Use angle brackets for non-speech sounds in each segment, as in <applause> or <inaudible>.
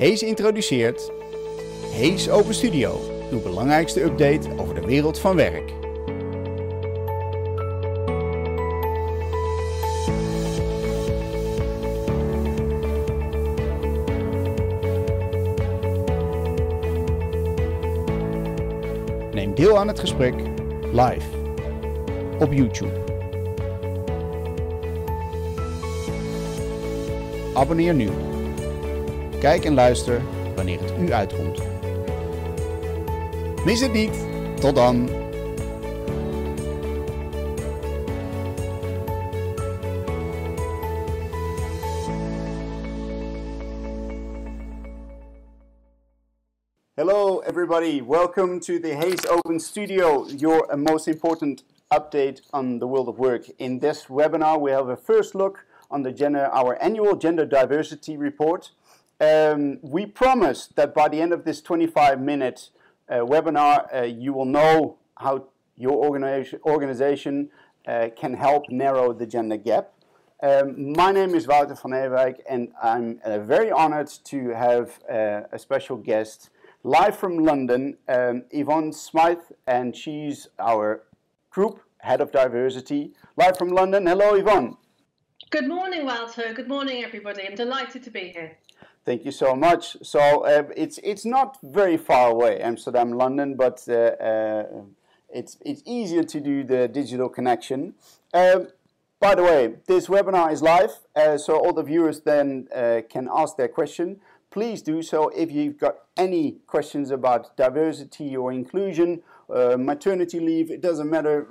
Hees introduceert Hees Open Studio, uw belangrijkste update over de wereld van werk. Neem deel aan het gesprek live op YouTube. Abonneer nu. Kijk en luister wanneer het u uitkomt. Mis het niet. Tot dan. Hello, everybody. Welcome to the Hayes Open Studio, your most important update on the world of work. In this webinar, we have a first look on the gender, our annual gender diversity report. Um, we promise that by the end of this 25 minute uh, webinar, uh, you will know how your organization, organization uh, can help narrow the gender gap. Um, my name is Wouter van Ewijk and I'm uh, very honored to have uh, a special guest live from London, um, Yvonne Smyth, and she's our group head of diversity. Live from London. Hello, Yvonne. Good morning, Walter. Good morning, everybody. I'm delighted to be here. Thank you so much. So uh, it's it's not very far away, Amsterdam, London, but uh, uh, it's it's easier to do the digital connection. Um, by the way, this webinar is live, uh, so all the viewers then uh, can ask their question. Please do so if you've got any questions about diversity or inclusion, uh, maternity leave. It doesn't matter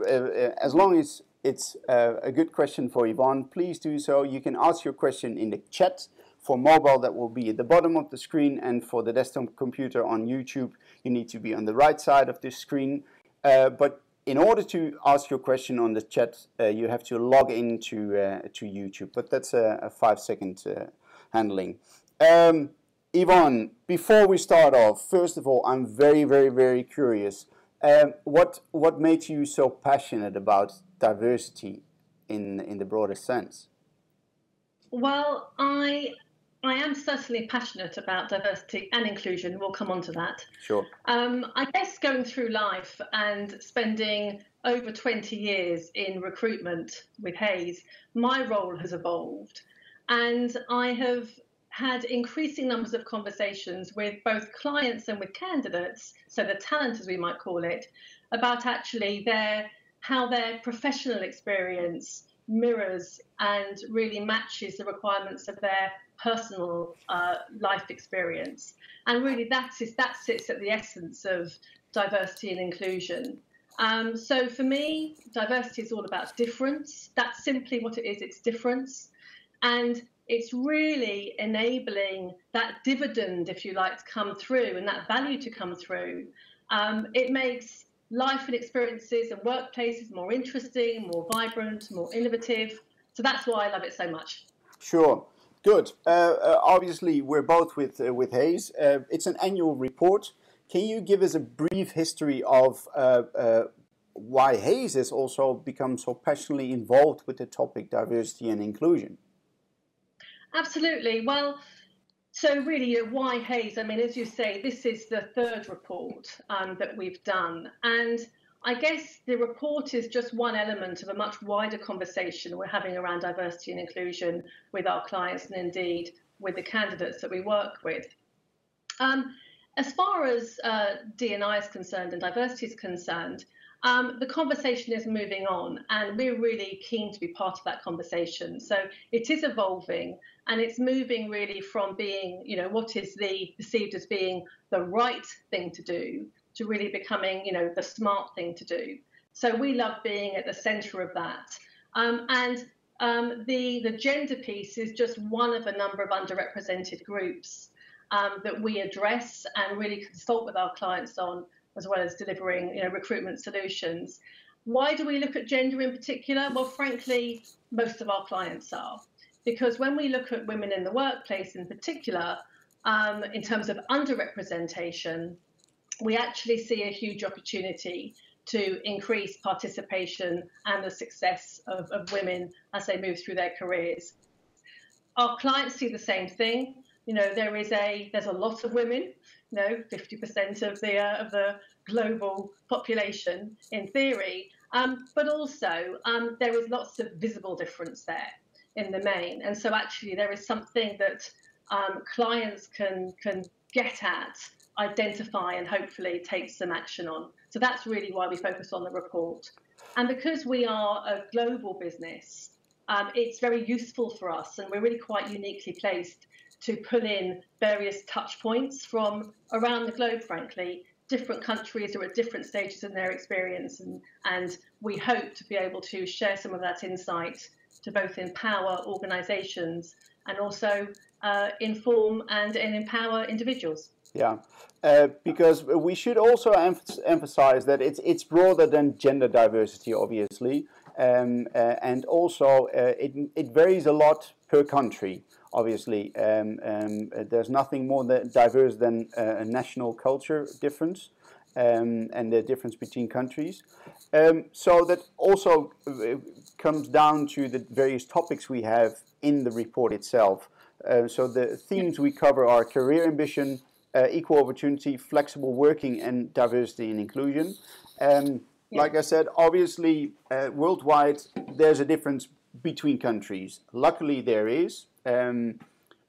as long as it's a good question for Yvonne. Please do so. You can ask your question in the chat for mobile, that will be at the bottom of the screen, and for the desktop computer on YouTube, you need to be on the right side of the screen. Uh, but in order to ask your question on the chat, uh, you have to log into uh, to YouTube. But that's a, a five-second uh, handling. Um, Yvonne, before we start off, first of all, I'm very, very, very curious. Um, what what makes you so passionate about diversity in in the broader sense? Well, I I am certainly passionate about diversity and inclusion. We'll come on to that. Sure. Um, I guess going through life and spending over 20 years in recruitment with Hays, my role has evolved. And I have had increasing numbers of conversations with both clients and with candidates, so the talent as we might call it, about actually their how their professional experience mirrors and really matches the requirements of their personal uh, life experience. And really, that is that sits at the essence of diversity and inclusion. Um, so for me, diversity is all about difference. That's simply what it is. It's difference, and it's really enabling that dividend, if you like, to come through and that value to come through. Um, it makes life and experiences and workplaces more interesting, more vibrant, more innovative. So that's why I love it so much. Sure. Good. Uh, uh, obviously, we're both with uh, with Hays. Uh, it's an annual report. Can you give us a brief history of uh, uh, why Hays has also become so passionately involved with the topic diversity and inclusion? Absolutely. Well, so really, why Hays? I mean, as you say, this is the third report um, that we've done, and I guess the report is just one element of a much wider conversation we're having around diversity and inclusion with our clients and indeed with the candidates that we work with. Um, as far as uh, D&I is concerned and diversity is concerned, um, the conversation is moving on and we're really keen to be part of that conversation. So it is evolving and it's moving really from being, you know, what is the perceived as being the right thing to do to really becoming, you know, the smart thing to do. So we love being at the centre of that. Um, and um, the the gender piece is just one of a number of underrepresented groups um, that we address and really consult with our clients on, as well as delivering, you know, recruitment solutions. Why do we look at gender in particular? Well, frankly, most of our clients are. Because when we look at women in the workplace in particular, um, in terms of underrepresentation, we actually see a huge opportunity to increase participation and the success of, of women as they move through their careers. Our clients see the same thing. you know, there is a there's a lot of women, you know, 50% of the uh, of the global population in theory, um, but also um, there is lots of visible difference there in the main, and so actually there is something that um, clients can can get at, identify, and hopefully take some action on. So that's really why we focus on the report, and because we are a global business. Um, it's very useful for us, and we're really quite uniquely placed to pull in various touch points from around the globe, frankly. Different countries are at different stages in their experience, and, and we hope to be able to share some of that insight to both empower organizations and also uh, inform and, and empower individuals. Yeah, uh, because we should also emphasize that it's it's broader than gender diversity, obviously, um, uh, and also uh, it it varies a lot per country obviously. Um, um, there's nothing more diverse than a national culture difference um, and the difference between countries. Um, so that also uh, comes down to the various topics we have in the report itself. Uh, so the themes we cover are career ambition, uh, equal opportunity, flexible working, and diversity and inclusion. Um, yeah. Like I said, obviously, uh, worldwide, there's a difference between countries. Luckily, there is. Um,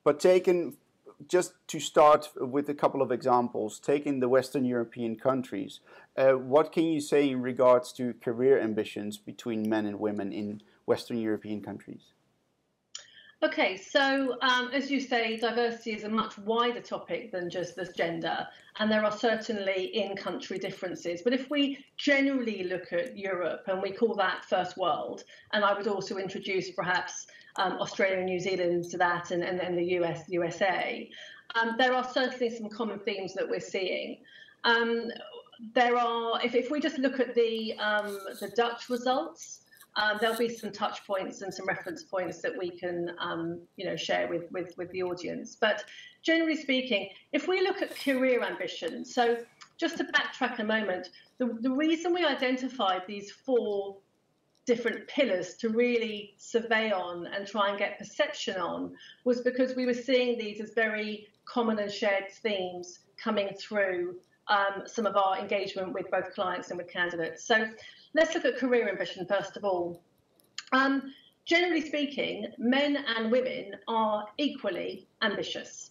but taken just to start with a couple of examples, taking the Western European countries, uh, what can you say in regards to career ambitions between men and women in Western European countries? Okay, so um, as you say, diversity is a much wider topic than just this gender, and there are certainly in country differences. But if we generally look at Europe and we call that first world, and I would also introduce perhaps um, Australia and New Zealand to that, and, and, and the US, USA, um, there are certainly some common themes that we're seeing. Um, there are, if, if we just look at the, um, the Dutch results, um, there'll be some touch points and some reference points that we can, um, you know, share with, with, with the audience. But generally speaking, if we look at career ambition, so just to backtrack a moment, the, the reason we identified these four different pillars to really survey on and try and get perception on was because we were seeing these as very common and shared themes coming through um, some of our engagement with both clients and with candidates. So let's look at career ambition first of all. Um, generally speaking, men and women are equally ambitious.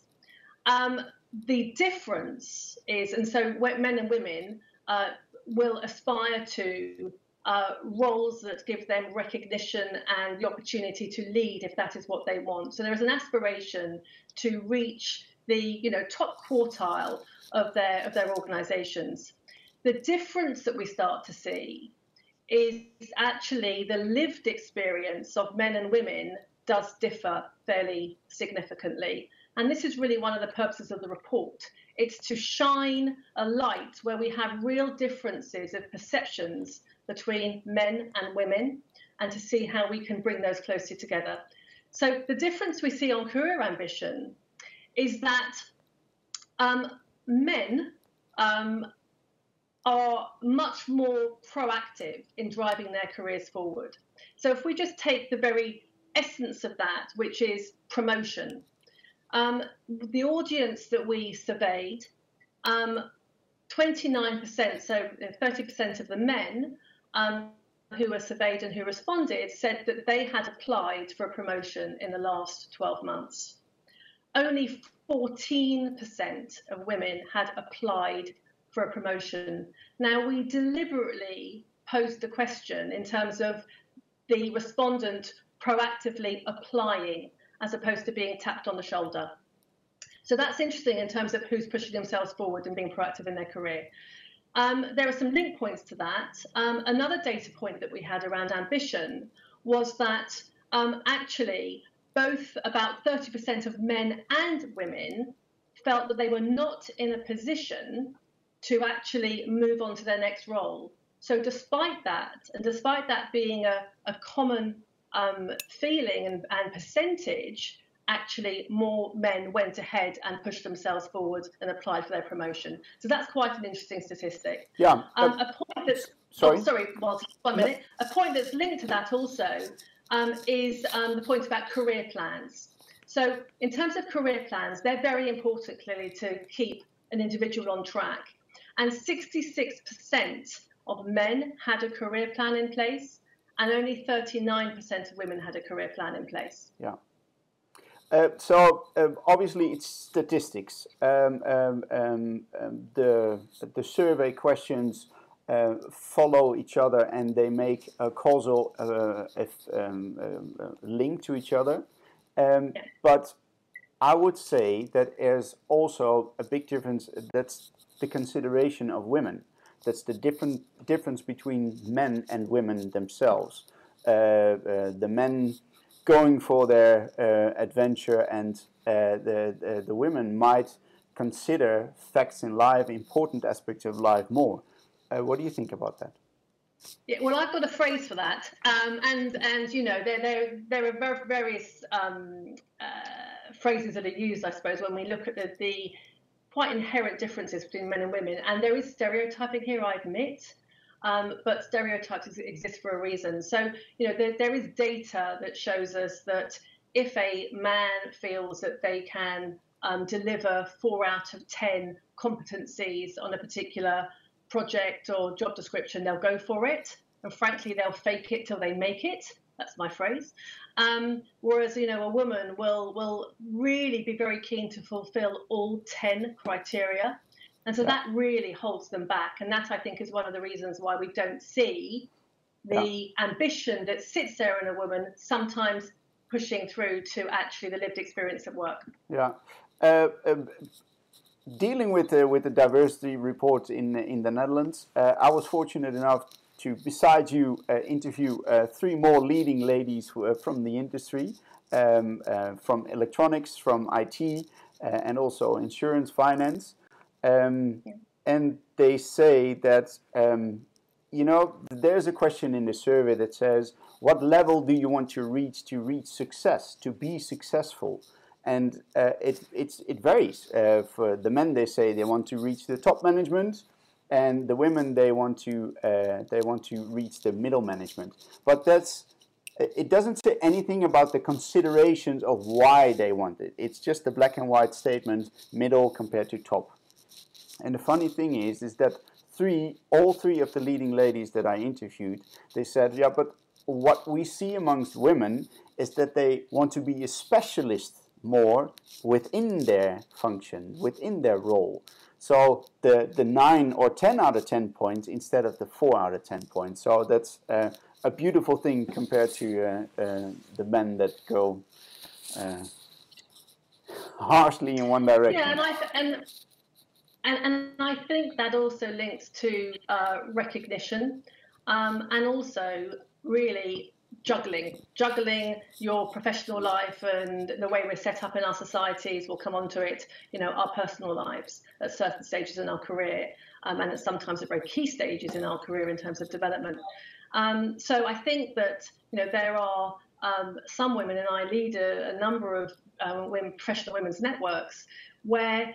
Um, the difference is, and so men and women uh, will aspire to uh, roles that give them recognition and the opportunity to lead if that is what they want. So there is an aspiration to reach the you know top quartile of their of their organisations. The difference that we start to see is actually the lived experience of men and women does differ fairly significantly. And this is really one of the purposes of the report. It's to shine a light where we have real differences of perceptions between men and women and to see how we can bring those closer together. So the difference we see on career ambition is that um, men um, are much more proactive in driving their careers forward. So if we just take the very essence of that, which is promotion, um, the audience that we surveyed, um, 29%, so 30% of the men um, who were surveyed and who responded said that they had applied for a promotion in the last 12 months. Only 14% of women had applied for a promotion. Now, we deliberately posed the question in terms of the respondent proactively applying as opposed to being tapped on the shoulder. So that's interesting in terms of who's pushing themselves forward and being proactive in their career. Um, there are some link points to that. Um, another data point that we had around ambition was that um, actually both about 30% of men and women felt that they were not in a position to actually move on to their next role. So, despite that, and despite that being a, a common um, feeling and, and, percentage, actually more men went ahead and pushed themselves forward and applied for their promotion. So that's quite an interesting statistic. Yeah. Um, a point that's sorry, oh, sorry, one minute. A point that's linked to that also um, is um, the point about career plans. So, in terms of career plans, they're very important clearly to keep an individual on track. And 66% of men had a career plan in place, and only 39% of women had a career plan in place. Yeah. Uh, so uh, obviously it's statistics. Um, um, um, um the the survey questions uh, follow each other and they make a causal uh, if, um, uh, link to each other. Um, yeah. But I would say that there's also a big difference. That's the consideration of women. That's the different difference between men and women themselves. the men going for their uh, adventure, and uh, the, the, the women might consider facts in life, important aspects of life more. Uh, what do you think about that? Yeah, well, I've got a phrase for that, um, and and you know there there there are various um, uh, phrases that are used, I suppose, when we look at the, the quite inherent differences between men and women, and there is stereotyping here, I admit. Um, but stereotypes exist for a reason. So, you know, there, there is data that shows us that if a man feels that they can um, deliver four out of 10 competencies on a particular project or job description, they'll go for it. And frankly, they'll fake it till they make it. That's my phrase. Um, whereas, you know, a woman will will really be very keen to fulfill all 10 criteria. And so yeah. that really holds them back. And that, I think, is one of the reasons why we don't see the yeah. ambition that sits there in a woman sometimes pushing through to actually the lived experience at work. Yeah. Uh, uh, dealing with the, with the diversity report in, in the Netherlands, uh, I was fortunate enough to, besides you, uh, interview uh, three more leading ladies who are from the industry, um, uh, from electronics, from IT, and also insurance, finance. Um, yeah. And they say that, um, you know, there's a question in the survey that says, what level do you want to reach to reach success, to be successful? And uh, it, it varies. Uh, for the men, they say they want to reach the top management, and the women, they want to, uh, they want to reach the middle management. But that's it doesn't say anything about the considerations of why they want it. It's just a black and white statement, middle compared to top. And the funny thing is, is that three, all three of the leading ladies that I interviewed, they said, yeah, but what we see amongst women is that they want to be a specialist more within their function, within their role. So the, the 9 or 10 out of 10 points instead of the 4 out of 10 points. So that's uh, a beautiful thing compared to uh, uh, the men that go uh, harshly in one direction. Yeah, and, I, and and, and I think that also links to uh, recognition um, and also really juggling, juggling your professional life and the way we're set up in our societies. We'll come onto it, you know, our personal lives at certain stages in our career, um, and at sometimes at very key stages in our career in terms of development. Um, so I think that you know there are um, some women, and I lead a, a number of um, women, professional women's networks where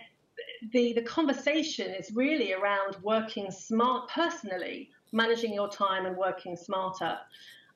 the, the conversation is really around working smart personally, managing your time and working smarter,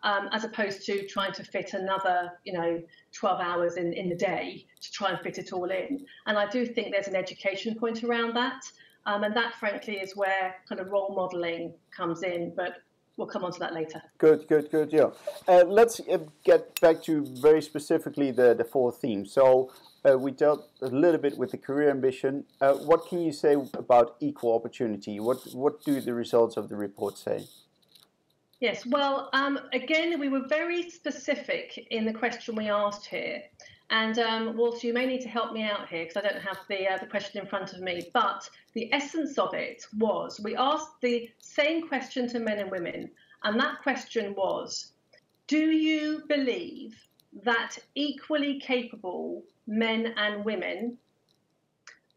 um, as opposed to trying to fit another, you know, 12 hours in, in the day to try and fit it all in. And I do think there's an education point around that. Um, and that, frankly, is where kind of role modeling comes in. But we'll come on to that later. Good, good, good. Yeah. Uh, let's uh, get back to very specifically the, the four themes. So uh, we dealt a little bit with the career ambition. Uh, what can you say about equal opportunity? What what do the results of the report say? Yes, well, um, again, we were very specific in the question we asked here. And um, Walter, you may need to help me out here because I don't have the, uh, the question in front of me. But the essence of it was we asked the same question to men and women. And that question was Do you believe that equally capable men and women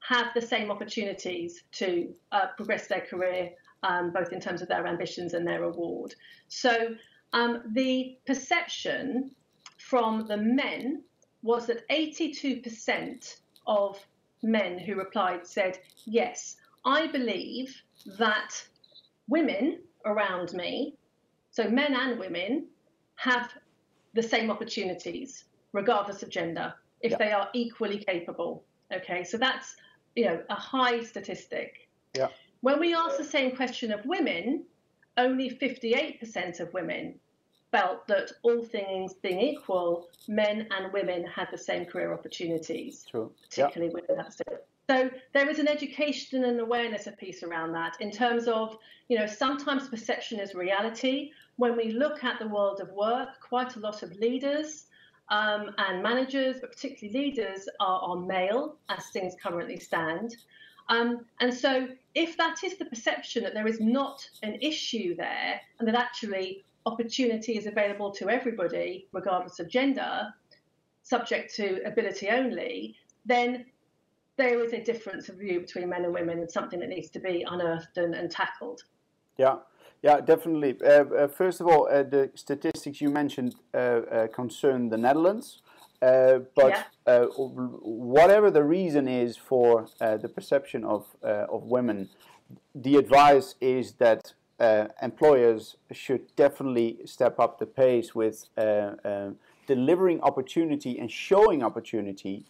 have the same opportunities to uh, progress their career, um, both in terms of their ambitions and their reward. So um, the perception from the men was that 82% of men who replied said, Yes, I believe that women around me, so men and women, have the same opportunities, regardless of gender if yeah. they are equally capable. Okay, so that's you know a high statistic. Yeah. When we ask the same question of women, only 58% of women felt that all things being equal, men and women had the same career opportunities. True. Particularly women so there is an education and awareness piece around that in terms of, you know, sometimes perception is reality. When we look at the world of work, quite a lot of leaders um, and managers, but particularly leaders, are, are male as things currently stand. Um, and so, if that is the perception that there is not an issue there, and that actually opportunity is available to everybody, regardless of gender, subject to ability only, then there is a difference of view between men and women and something that needs to be unearthed and, and tackled. Yeah, yeah, definitely. Uh, uh, first of all, uh, the statistics you mentioned uh, uh, concern the Netherlands. Uh, but yeah. Uh, whatever the reason is for uh, the perception of, uh, of women, the advice is that employers should definitely step up the pace with um, delivering opportunity and showing opportunity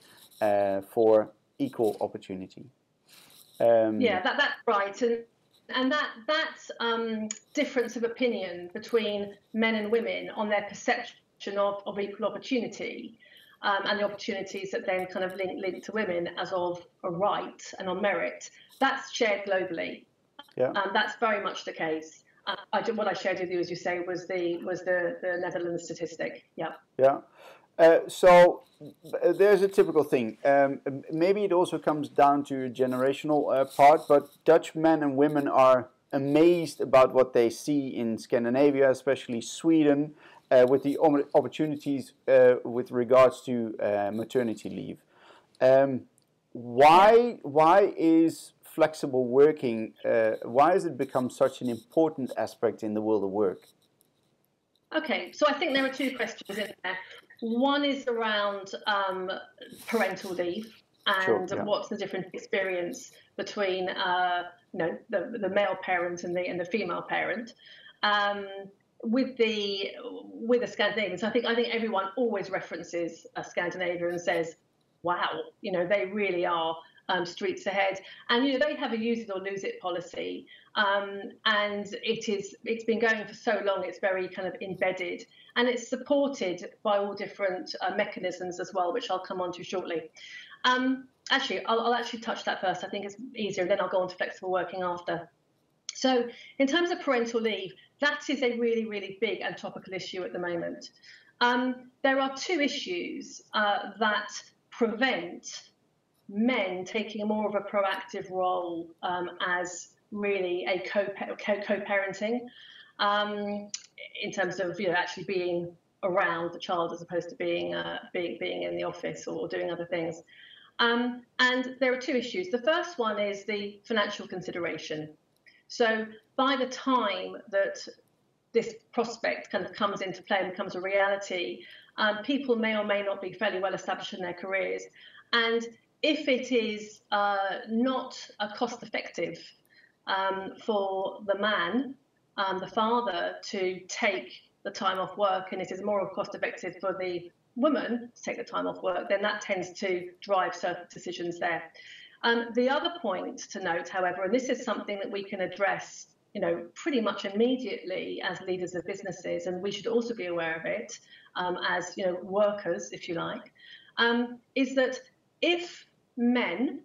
for equal opportunity. Um, yeah, that, that's right. And, and that, that um, difference of opinion between men and women on their perception of, of equal opportunity um, and the opportunities that then kind of link, link to women as of a right and on merit, that's shared globally. Yeah. Um, that's very much the case. Uh, I, what I shared with you, as you say, was the was the, the Netherlands statistic. Yeah. Yeah. Uh, so uh, there's a typical thing. Um, maybe it also comes down to a generational uh, part, but Dutch men and women are amazed about what they see in Scandinavia, especially Sweden, uh, with the opportunities uh, with regards to uh, maternity leave. Um, why why is flexible working? why has it become such an important aspect in the world of work? Okay, so I think there are two questions in there. One is around um, parental leave and sure, yeah. what's the different experience between uh, you know the, the male parent and the and the female parent. Um, with the with the Scandinavians, I think I think everyone always references a Scandinavia and says, "Wow, you know they really are um, streets ahead." And you know they have a use it or lose it policy, um, and it is it's been going for so long. It's very kind of embedded and it's supported by all different uh, mechanisms as well, which I'll come on to shortly. Um, actually, I'll, I'll, actually touch that first. I think it's easier, and then I'll go on to flexible working after. So, in terms of parental leave, that is a really, really big and topical issue at the moment. Um, there are two issues uh, that prevent men taking more of a proactive role um, as really a co-parenting. Um, in terms of you know actually being around the child as opposed to being uh, being being in the office or doing other things. Um, and there are two issues. The first one is the financial consideration. So by the time that this prospect kind of comes into play and becomes a reality, um, people may or may not be fairly well established in their careers. And if it is uh, not cost effective um, for the man um, the father to take the time off work and it is more cost effective for the woman to take the time off work, then that tends to drive certain decisions there. Um, the other point to note, however, and this is something that we can address, you know, pretty much immediately as leaders of businesses, and we should also be aware of it um, as, you know, workers, if you like, um, is that if men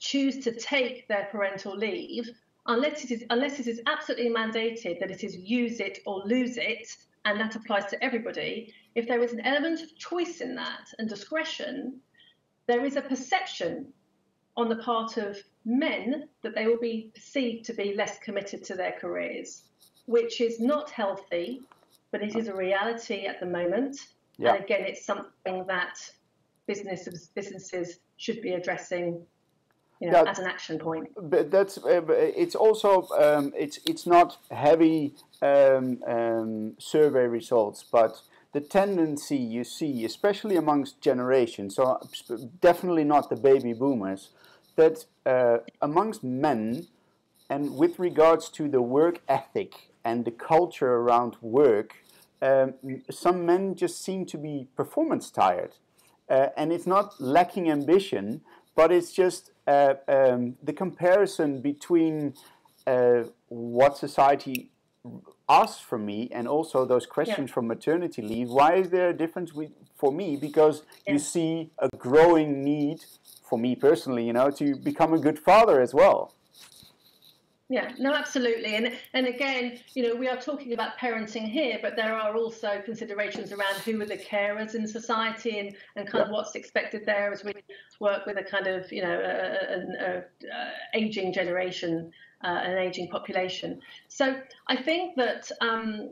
choose to take their parental leave unless it is unless it is absolutely mandated that it is use it or lose it, and that applies to everybody. If there is an element of choice in that and discretion, there is a perception on the part of men that they will be perceived to be less committed to their careers, which is not healthy, but it is a reality at the moment. Yeah. And again, it's something that businesses businesses should be addressing you know, as an action point. But that's uh, it's also um, it's it's not heavy um, um, survey results, but the tendency you see, especially amongst generations, so definitely not the baby boomers, that uh, amongst men, and with regards to the work ethic and the culture around work, um, some men just seem to be performance tired. Uh, and it's not lacking ambition, but it's just uh, um, the comparison between uh, what society asks from me and also those questions yeah. from maternity leave. Why is there a difference with, for me? Because yeah. you see a growing need for me personally, you know, to become a good father as well. Yeah, no, absolutely. And and again, you know, we are talking about parenting here, but there are also considerations around who are the carers in society and, and kind yeah. of what's expected there as we work with a kind of, you know, an aging generation, uh, an aging population. So I think that um,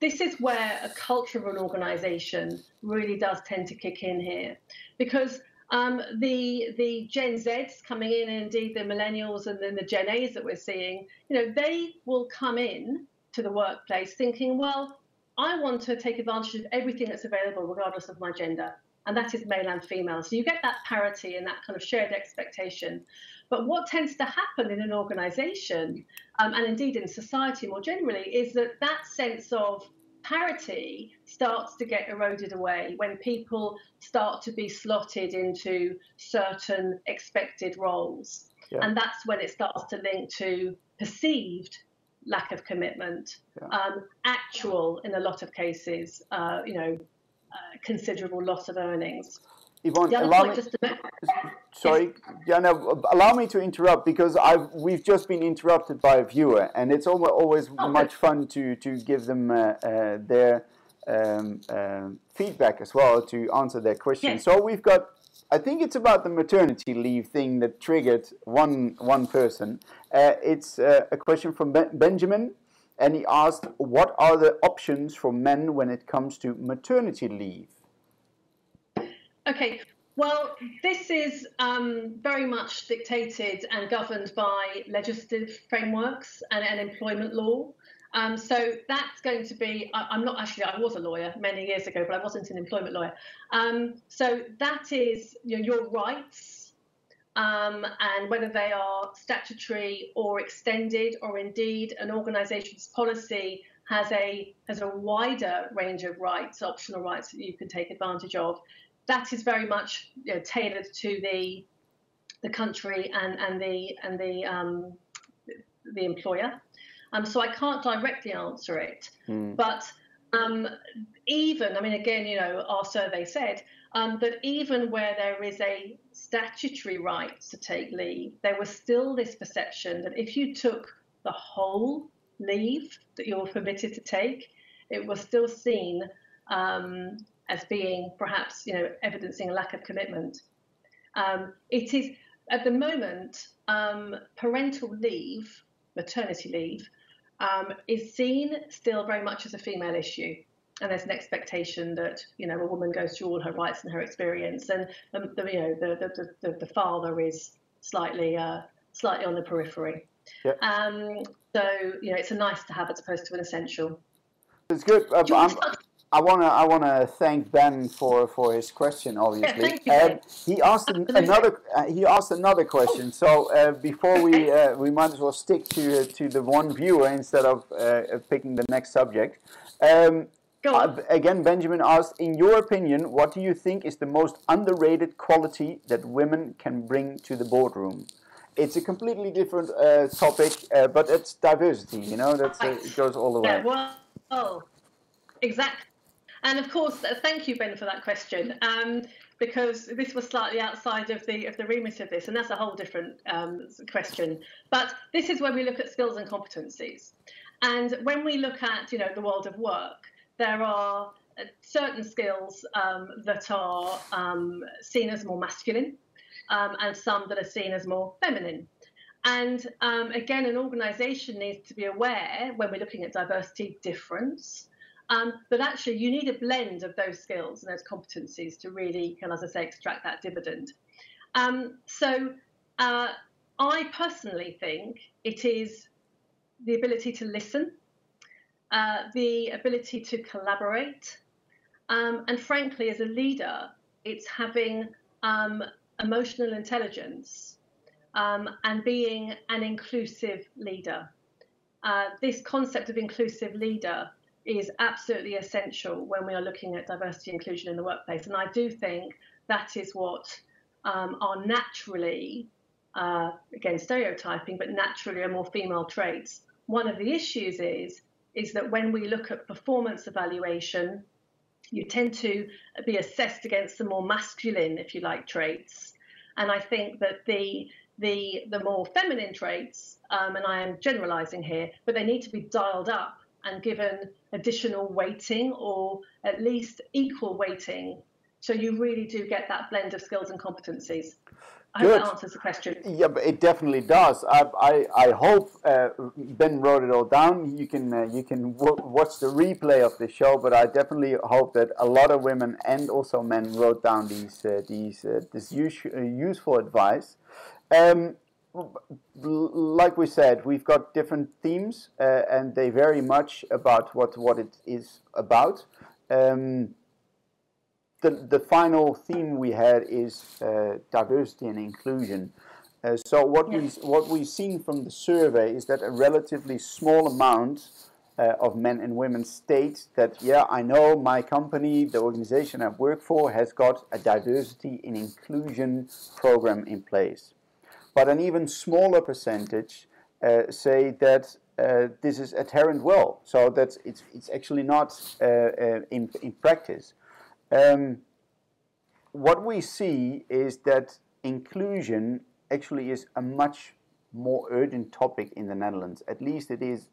this is where a culture of an organization really does tend to kick in here because um, the the Gen Zs coming in, and indeed the millennials and then the Gen As that we're seeing, you know, they will come in to the workplace thinking, well, I want to take advantage of everything that's available, regardless of my gender, and that is male and female. So you get that parity and that kind of shared expectation. But what tends to happen in an organisation, um, and indeed in society more generally, is that that sense of parity starts to get eroded away when people start to be slotted into certain expected roles. Yeah. And that's when it starts to link to perceived lack of commitment, yeah. um, actual, in a lot of cases, uh, you know, uh, considerable loss of earnings. Yvonne, allow me, sorry, no, allow me to interrupt because I've we've just been interrupted by a viewer, and it's always, always oh, much fun to to give them uh, uh, their um, uh, feedback as well to answer their questions. Yes. So we've got, I think it's about the maternity leave thing that triggered one one person. Uh, it's uh, a question from ben Benjamin, and he asked, "What are the options for men when it comes to maternity leave?" Okay, well, this is um, very much dictated and governed by legislative frameworks and, and employment law. Um, so that's going to be, I, am not actually, I was a lawyer many years ago, but I wasn't an employment lawyer. Um, so that is you know, your rights um, and whether they are statutory or extended, or indeed an organisation's policy has a has a wider range of rights, optional rights that you can take advantage of that is very much you know, tailored to the the country and and the and the um, the employer. Um, so I can't directly answer it, mm. but um, even I mean again, you know, our survey said um, that even where there is a statutory right to take leave, there was still this perception that if you took the whole leave that you were permitted to take, it was still seen um, as being perhaps you know evidencing a lack of commitment. Um, it is at the moment um, parental leave, maternity leave, um, is seen still very much as a female issue, and there's an expectation that you know a woman goes through all her rights and her experience, and the, the you know the, the the, the father is slightly uh, slightly on the periphery. Yep. Um, so you know it's a nice to have as opposed to an essential. It's good. Uh, I wanna I wanna thank Ben for, for his question. Obviously, yeah, you, he asked another uh, he asked another question. So uh, before we <laughs> uh, we might as well stick to to the one viewer instead of uh, picking the next subject. Um, again, Benjamin asked, in your opinion, what do you think is the most underrated quality that women can bring to the boardroom? It's a completely different uh, topic, uh, but it's diversity. You know, that's it goes all the way. Yeah, well, oh, exactly and of course, thank you, Ben, for that question. Um, because this was slightly outside of the of the remit of this, and that's a whole different um, question. But this is where we look at skills and competencies, and when we look at you know the world of work, there are uh, certain skills um, that are um, seen as more masculine, um, and some that are seen as more feminine. And um, again, an organisation needs to be aware when we're looking at diversity difference um, but actually, you need a blend of those skills and those competencies to really, as I say, extract that dividend. Um, so uh, I personally think it is the ability to listen, uh, the ability to collaborate, um, and frankly, as a leader, it's having um, emotional intelligence um, and being an inclusive leader. Uh, this concept of inclusive leader is absolutely essential when we are looking at diversity inclusion in the workplace. And I do think that is what um, are naturally, uh, again, stereotyping, but naturally are more female traits. One of the issues is, is that when we look at performance evaluation, you tend to be assessed against the more masculine, if you like, traits. And I think that the the the more feminine traits, um, and I am generalising here, but they need to be dialed up and given additional weighting or at least equal weighting. So you really do get that blend of skills and competencies. I Good. hope that answers the question. Yeah, but it definitely does. I, I, I hope uh, Ben wrote it all down. You can uh, you can watch the replay of the show, but I definitely hope that a lot of women and also men wrote down these uh, these uh, this use, uh, useful advice. Um, like we said, we've got different themes, uh, and they vary much about what what it is about. Um, the the final theme we had is uh, diversity and inclusion. Uh, so what we what we've seen from the survey is that a relatively small amount uh, of men and women state that yeah I know my company, the organization I work for, has got a diversity and inclusion program in place but an even smaller percentage uh, say that uh, this is adherent well, so that it's, it's actually not uh, uh, in, in practice. Um, what we see is that inclusion actually is a much more urgent topic in the Netherlands. At least it is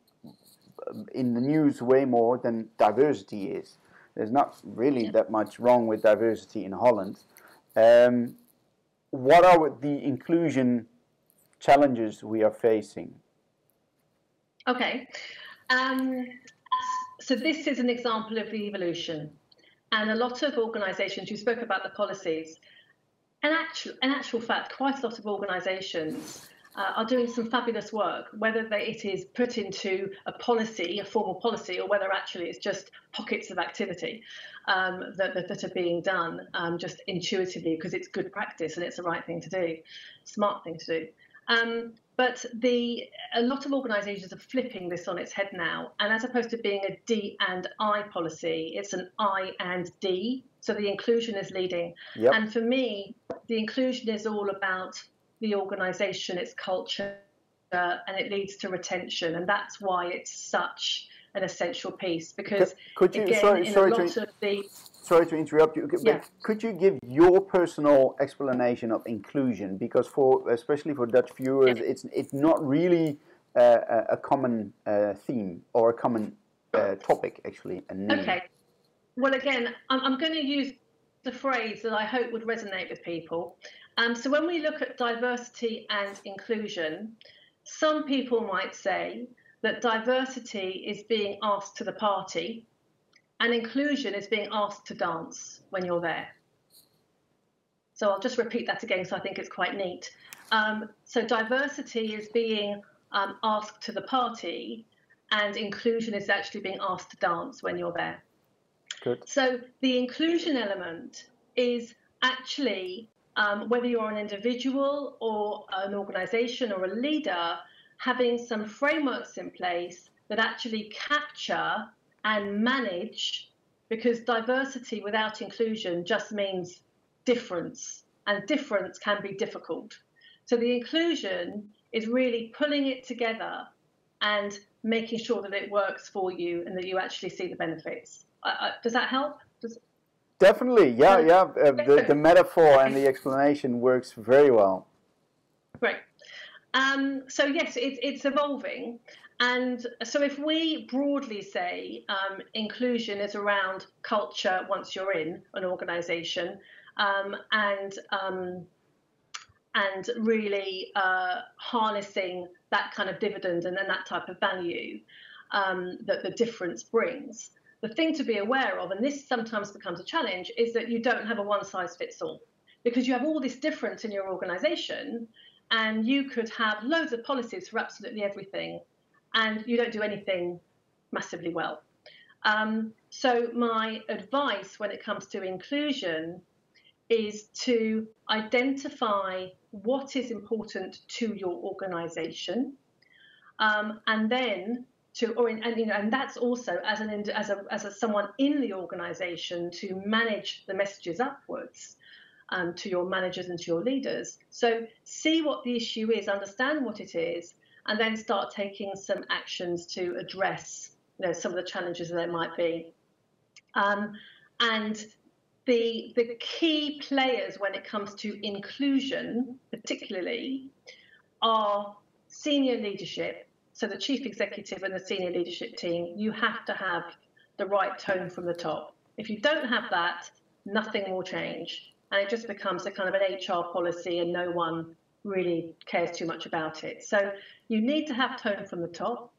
um, in the news way more than diversity is. There's not really that much wrong with diversity in Holland. Um, what are the inclusion challenges we are facing? Okay. Um, so this is an example of the evolution. And a lot of organisations, you spoke about the policies, and actual, in actual fact, quite a lot of organisations uh, are doing some fabulous work, whether they, it is put into a policy, a formal policy, or whether actually it's just pockets of activity um, that, that, that, are being done um, just intuitively because it's good practice and it's the right thing to do, smart thing to do. Um, but the a lot of organisations are flipping this on its head now, and as opposed to being a D and I policy, it's an I and D. So the inclusion is leading. Yep. And for me, the inclusion is all about the organisation, its culture, uh, and it leads to retention, and that's why it's such an essential piece. Because could, you, again, sorry, in sorry a lot of the sorry to interrupt you, but yeah. could you give your personal explanation of inclusion? Because for especially for Dutch viewers, it's it's not really uh, a common uh, theme or a common uh, topic actually. Okay. Well, again, I'm, I'm going to use the phrase that I hope would resonate with people. Um, so when we look at diversity and inclusion, some people might say that diversity is being asked to the party and inclusion is being asked to dance when you're there. So I'll just repeat that again because I think it's quite neat. Um, so diversity is being um, asked to the party, and inclusion is actually being asked to dance when you're there. Good. So the inclusion element is actually um, whether you're an individual or an organization or a leader, having some frameworks in place that actually capture and manage because diversity without inclusion just means difference, and difference can be difficult. So the inclusion is really pulling it together and making sure that it works for you and that you actually see the benefits. Uh, does that help? Does... Definitely, yeah, yeah. Uh, the, the metaphor and the explanation works very well. Great. Um, so yes, it, it's evolving, and so, if we broadly say um, inclusion is around culture once you're in an organisation, um, and um, and really uh, harnessing that kind of dividend and then that type of value um, that the difference brings. The thing to be aware of, and this sometimes becomes a challenge, is that you don't have a one size fits all because you have all this difference in your organisation, and you could have loads of policies for absolutely everything and you don't do anything massively well. Um, so, my advice when it comes to inclusion is to identify what is important to your organization um, and then to or in, and you know and that's also as an as a as a someone in the organization to manage the messages upwards um, to your managers and to your leaders so see what the issue is understand what it is and then start taking some actions to address you know some of the challenges that there might be um, and the the key players when it comes to inclusion particularly are senior leadership so the chief executive and the senior leadership team, you have to have the right tone from the top. If you don't have that, nothing will change. And it just becomes a kind of an HR policy and no one really cares too much about it. So you need to have tone from the top.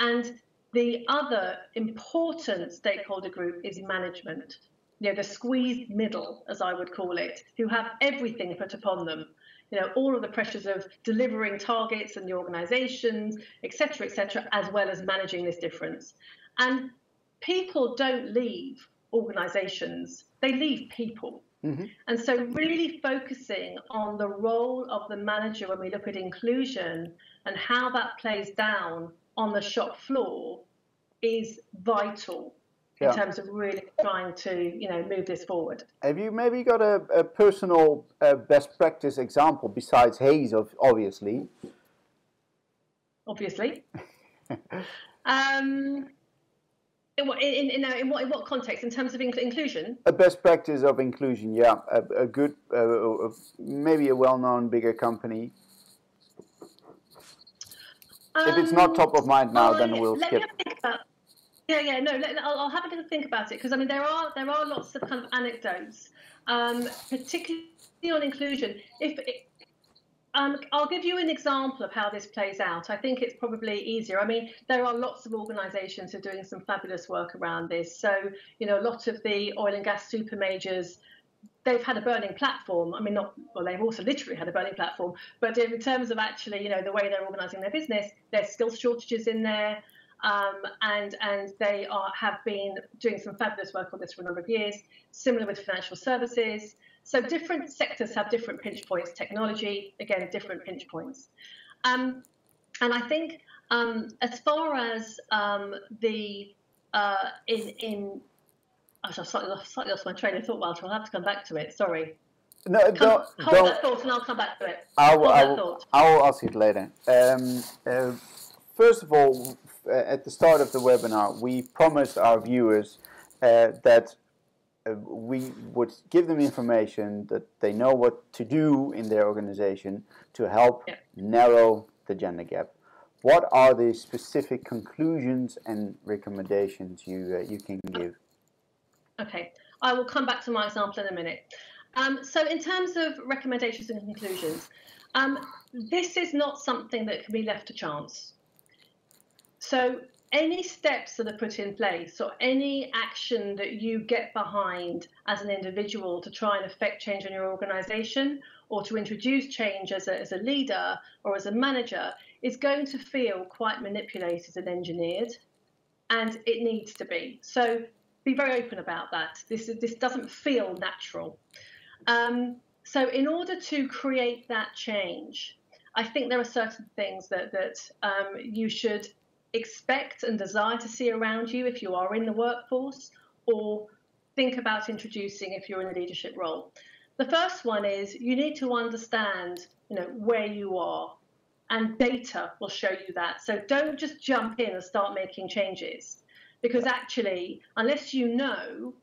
And the other important stakeholder group is management, you know, the squeezed middle, as I would call it, who have everything put upon them you know, all of the pressures of delivering targets and the organizations, et cetera, et cetera, as well as managing this difference. And people don't leave organizations, they leave people. Mm-hmm. And so, really focusing on the role of the manager when we look at inclusion and how that plays down on the shop floor is vital in terms of really trying to you know move this forward. Have you maybe got a, a personal uh, best practice example besides Hays, of, obviously? Obviously. <laughs> um, in what, in, in, in, what, in what context? In terms of inclusion? A best practice of inclusion, yeah. A, a good, uh, maybe a well-known bigger company. Um, if it's not top of mind now, then um, we'll skip. Yeah, yeah, no, let, I'll, I'll, have a little think about it because I mean there are there are lots of kind of anecdotes, um, particularly on inclusion. If it, um, I'll give you an example of how this plays out. I think it's probably easier. I mean, there are lots of organisations who are doing some fabulous work around this. So, you know, a lot of the oil and gas super majors, they've had a burning platform. I mean, not well, they've also literally had a burning platform. But in terms of actually, you know, the way they're organising their business, there's skill shortages in there. Um, and and they are have been doing some fabulous work on this for a number of years. Similar with financial services. So different sectors have different pinch points. Technology, again, different pinch points. Um, and I think um, as far as um, the uh, in in I slightly lost, slightly lost my train of thought, Walter. I'll have to come back to it. Sorry. No, come, don't, hold don't, that thought, and I'll come back to it. I will, I will, I will ask it later. Um, uh, first of all, uh, at the start of the webinar, we promised our viewers uh, that uh, we would give them information that they know what to do in their organization to help yeah. narrow the gender gap. What are the specific conclusions and recommendations you uh, you can give? Okay, I will come back to my example in a minute. Um, so, in terms of recommendations and conclusions, um, this is not something that can be left to chance. So any steps that are put in place or any action that you get behind as an individual to try and affect change in your organization or to introduce change as a, as a leader or as a manager is going to feel quite manipulated and engineered and it needs to be. So be very open about that. This this doesn't feel natural. Um, so in order to create that change I think there are certain things that that um, you should expect and desire to see around you if you are in the workforce or think about introducing if you're in a leadership role. The first one is you need to understand, you know, where you are and data will show you that. So don't just jump in and start making changes because actually, unless you know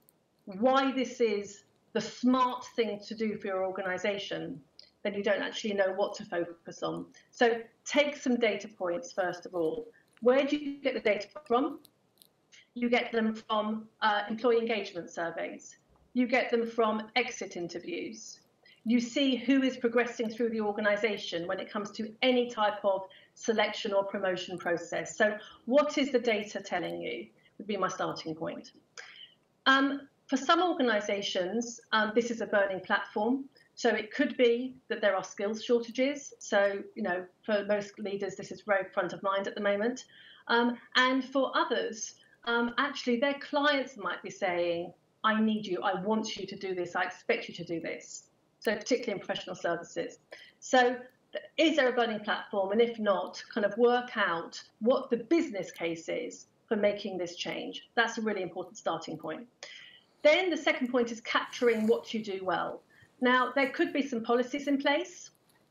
why this is the smart thing to do for your organization, then you don't actually know what to focus on. So take some data points first of all. Where do you get the data from? You get them from uh, employee engagement surveys. You get them from exit interviews. You see who is progressing through the organization when it comes to any type of selection or promotion process. So, what is the data telling you? Would be my starting point. Um, for some organizations, um, this is a burning platform. So it could be that there are skills shortages. So, you know, for most leaders, this is very front of mind at the moment. Um, and for others, um, actually, their clients might be saying, I need you, I want you to do this, I expect you to do this. So, particularly in professional services. So, is there a burning platform? And if not, kind of work out what the business case is for making this change. That's a really important starting point. Then the second point is capturing what you do well. Now, there could be some policies in place.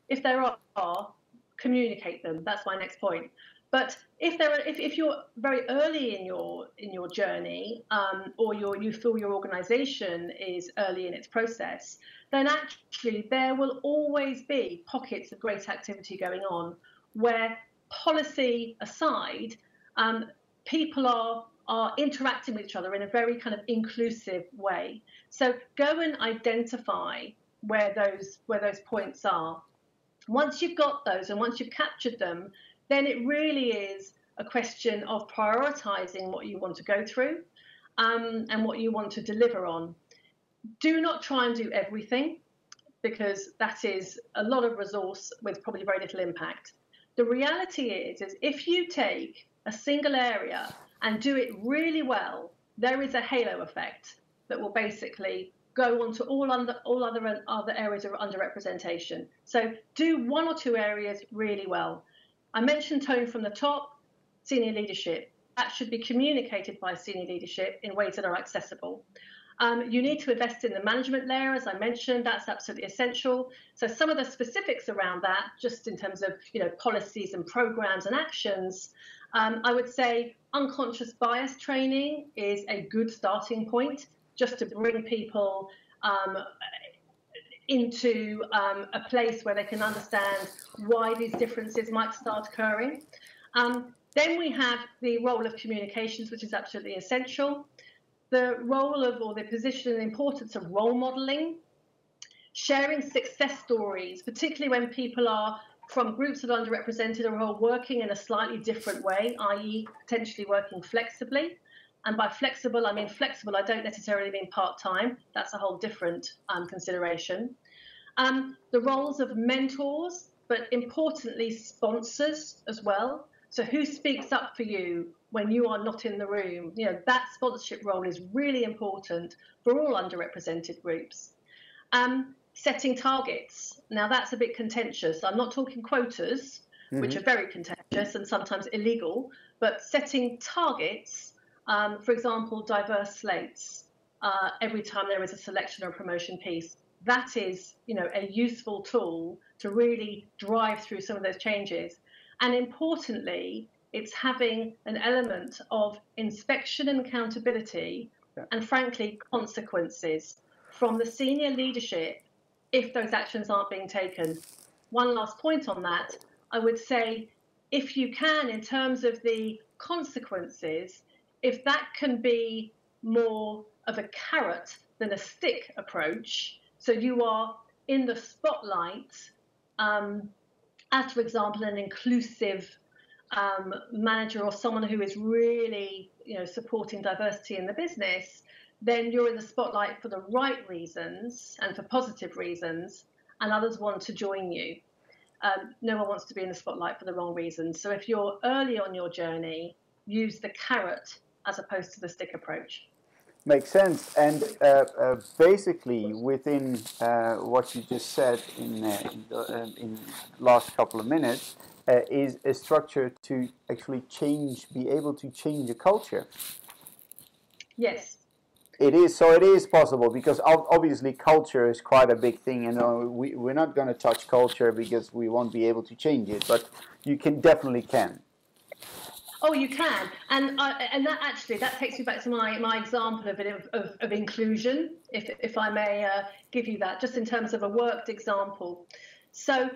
If there are, communicate them. That's my next point. But if there are, if, if you're very early in your in your journey, um, or you feel your organisation is early in its process, then actually there will always be pockets of great activity going on where policy aside, um, people are are interacting with each other in a very kind of inclusive way. So go and identify where those where those points are. Once you've got those and once you've captured them, then it really is a question of prioritizing what you want to go through um, and what you want to deliver on. Do not try and do everything because that is a lot of resource with probably very little impact. The reality is, is if you take a single area and do it really well, there is a halo effect that will basically go on to all, under, all other, other areas of underrepresentation. So do one or two areas really well. I mentioned tone from the top, senior leadership. That should be communicated by senior leadership in ways that are accessible. Um, you need to invest in the management layer, as I mentioned. That's absolutely essential. So some of the specifics around that, just in terms of you know policies and programs and actions, um, I would say unconscious bias training is a good starting point, just to bring people um, into um, a place where they can understand why these differences might start occurring. Um, then we have the role of communications, which is absolutely essential. The role of, or the position and importance of role modeling, sharing success stories, particularly when people are from groups that are underrepresented or are working in a slightly different way, i.e., potentially working flexibly. And by flexible, I mean flexible, I don't necessarily mean part time. That's a whole different um, consideration. Um, the roles of mentors, but importantly, sponsors as well. So, who speaks up for you when you are not in the room? You know, that sponsorship role is really important for all underrepresented groups. Um, setting targets. Now, that's a bit contentious. I'm not talking quotas, mm-hmm. which are very contentious and sometimes illegal, but setting targets, um, for example, diverse slates. Uh, every time there is a selection or promotion piece, that is, you know, a useful tool to really drive through some of those changes. And importantly, it's having an element of inspection and accountability yeah. and frankly consequences from the senior leadership if those actions aren't being taken. One last point on that, I would say if you can, in terms of the consequences, if that can be more of a carrot than a stick approach, so you are in the spotlight um, as, for example, an inclusive um, manager or someone who is really, you know, supporting diversity in the business, then you're in the spotlight for the right reasons and for positive reasons, and others want to join you. Um, no one wants to be in the spotlight for the wrong reasons. So if you're early on your journey, use the carrot as opposed to the stick approach. Makes sense. And uh, uh, basically, within uh, what you just said in, uh, in, the, uh, in last couple of minutes, uh, is a structure to actually change, be able to change a culture. Yes. It is so. It is possible because obviously culture is quite a big thing, and we we're not going to touch culture because we won't be able to change it. But you can definitely can. Oh, you can, and uh, and that actually that takes me back to my my example of of, of inclusion, if if I may uh, give you that, just in terms of a worked example. So,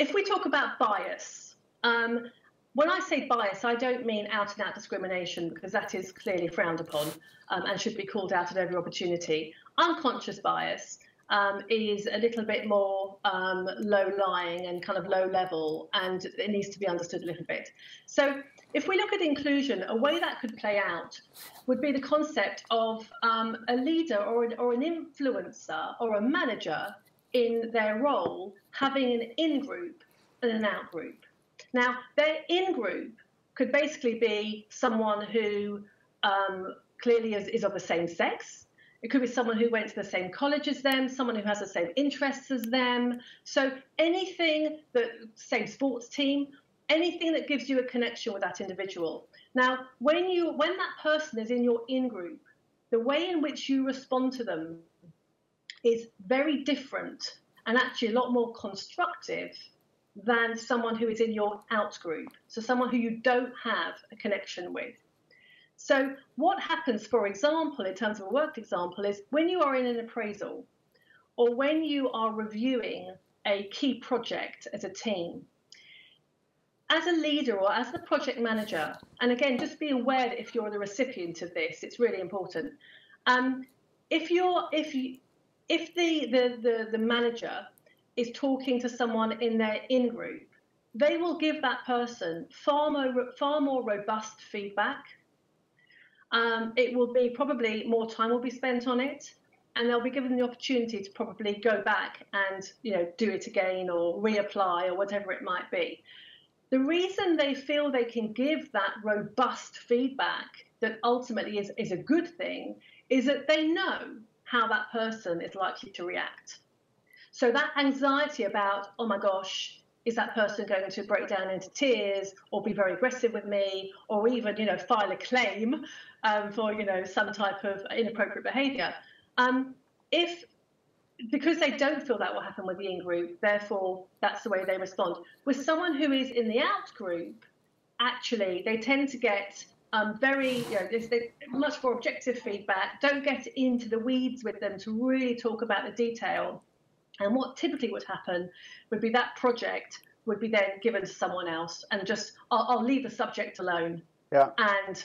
if we talk about bias, um, when I say bias, I don't mean out and out discrimination because that is clearly frowned upon um, and should be called out at every opportunity. Unconscious bias um, is a little bit more um, low lying and kind of low level, and it needs to be understood a little bit. So if we look at inclusion, a way that could play out would be the concept of um, a leader or an, or an influencer or a manager in their role having an in group and an out group. Now, their in group could basically be someone who um, clearly is, is, of the same sex. It could be someone who went to the same college as them, someone who has the same interests as them. So anything that, same sports team, anything that gives you a connection with that individual. Now, when you when that person is in your in group, the way in which you respond to them is very different and actually a lot more constructive than someone who is in your out group. So someone who you don't have a connection with. So what happens, for example, in terms of a worked example, is when you are in an appraisal or when you are reviewing a key project as a team, as a leader or as the project manager, and again, just be aware that if you're the recipient of this, it's really important. Um, if you're if you if the, the the the manager is talking to someone in their in group, they will give that person far more far more robust feedback. Um, it will be probably more time will be spent on it, and they'll be given the opportunity to probably go back and you know do it again or reapply or whatever it might be. The reason they feel they can give that robust feedback that ultimately is, is a good thing is that they know how that person is likely to react. So that anxiety about, oh my gosh, is that person going to break down into tears or be very aggressive with me or even, you know, file a claim um, for, you know, some type of inappropriate behavior? Um, if because they don't feel that will happen with the in group, therefore that's the way they respond. With someone who is in the out group, actually they tend to get um, very, you know, there's much more objective feedback. Don't get into the weeds with them to really talk about the detail. And what typically would happen would be that project would be then given to someone else, and just I'll, I'll leave the subject alone. Yeah. And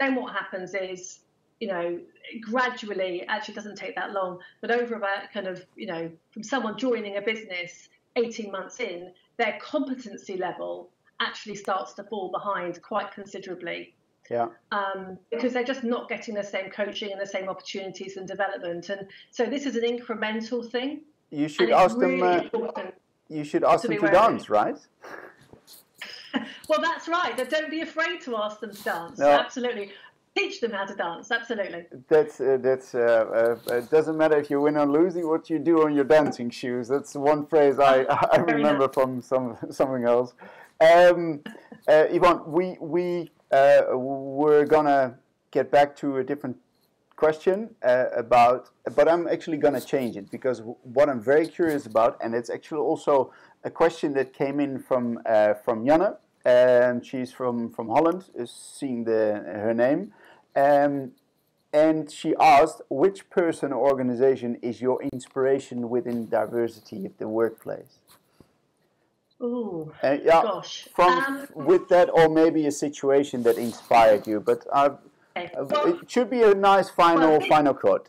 then what happens is you know, gradually, actually doesn't take that long, but over about kind of, you know, from someone joining a business 18 months in, their competency level actually starts to fall behind quite considerably. Yeah. Um, because they're just not getting the same coaching and the same opportunities and development. And so this is an incremental thing. You should ask really them. Uh, you should ask to them to dance, right? <laughs> well, that's right. Don't be afraid to ask them to dance. No. Absolutely teach them how to dance. Absolutely. That's uh, that's. Uh, uh, it doesn't matter if you win or lose. What you do on your dancing shoes. That's one phrase I, <laughs> I remember nice. from some something else. Um, uh, Yvonne, we we uh, we're gonna get back to a different question uh, about, but I'm actually gonna change it because what I'm very curious about, and it's actually also a question that came in from from Janne and she's from, from Holland, is seeing the, her name. Um, and she asked, which person or organization is your inspiration within diversity of the workplace? Oh, uh, yeah, gosh. From um, with that, or maybe a situation that inspired you. But uh, okay. well, it should be a nice final well, it, final quote.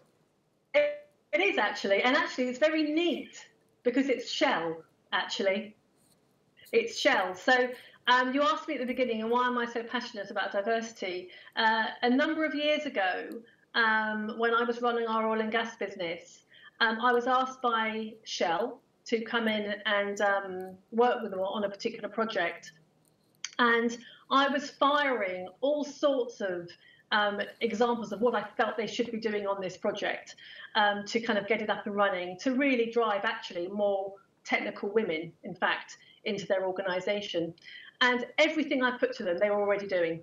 It, it is actually, and actually, it's very neat because it's Shell. Actually, it's Shell. So um, you asked me at the beginning, and why am I so passionate about diversity? Uh, a number of years ago, um, when I was running our oil and gas business, um, I was asked by Shell to come in and um, work with them on a particular project. And I was firing all sorts of um, examples of what I felt they should be doing on this project um, to kind of get it up and running, to really drive actually more technical women, in fact, into their organisation. And everything I put to them, they were already doing.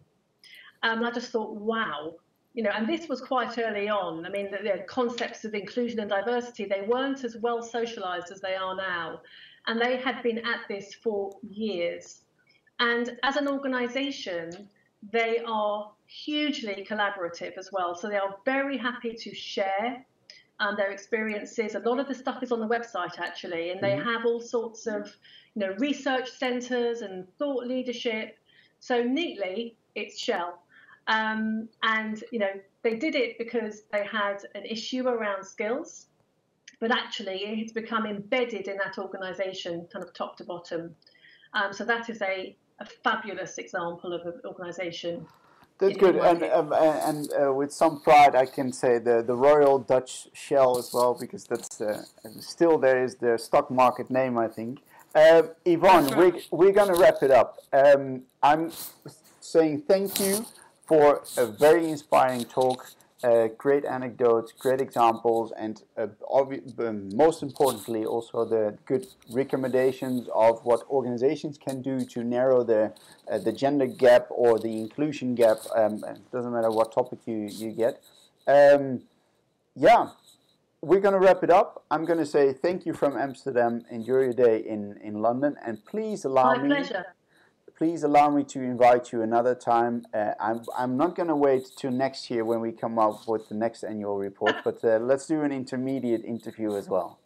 Um, and I just thought, wow, you know, and this was quite early on. I mean, the, the, concepts of inclusion and diversity, they weren't as well socialized as they are now. And they had been at this for years. And as an organization, they are hugely collaborative as well. So they are very happy to share um, their experiences. A lot of the stuff is on the website actually, and they mm-hmm. have all sorts of you know, research centres and thought leadership. So neatly, it's Shell. Um, and, you know, they did it because they had an issue around skills, but actually it's become embedded in that organisation, kind of top to bottom. Um, so that is a, a fabulous example of an organisation. That's good, and um, and uh, with some pride, I can say the, the Royal Dutch Shell as well, because that's uh, still there is the stock market name, I think. Uh, Yvonne, we're, we're going to wrap it up. Um, I'm saying thank you for a very inspiring talk. uh, great anecdotes, great examples, and uh, um, most importantly, also the good recommendations of what organizations can do to narrow the uh, the gender gap or the inclusion gap. Um, it doesn't matter what topic you you get. Um, yeah, we're going to wrap it up. I'm going to say thank you from Amsterdam. Enjoy your day in in London, and please allow My me. pleasure please allow me to invite you another time. Uh, I'm, I'm not going to wait till next year when we come up with the next annual report, <laughs> but uh, let's do an intermediate interview as well.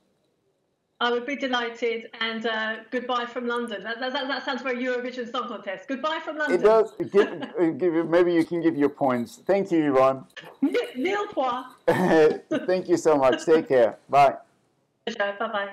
I would be delighted, and uh, goodbye from London. That, that, that, sounds very Eurovision Song Contest. Goodbye from London. It does. give, give, maybe you can give your points. Thank you, Yvonne. Nil point. <laughs> Thank you so much. Take care. Bye. Bye bye.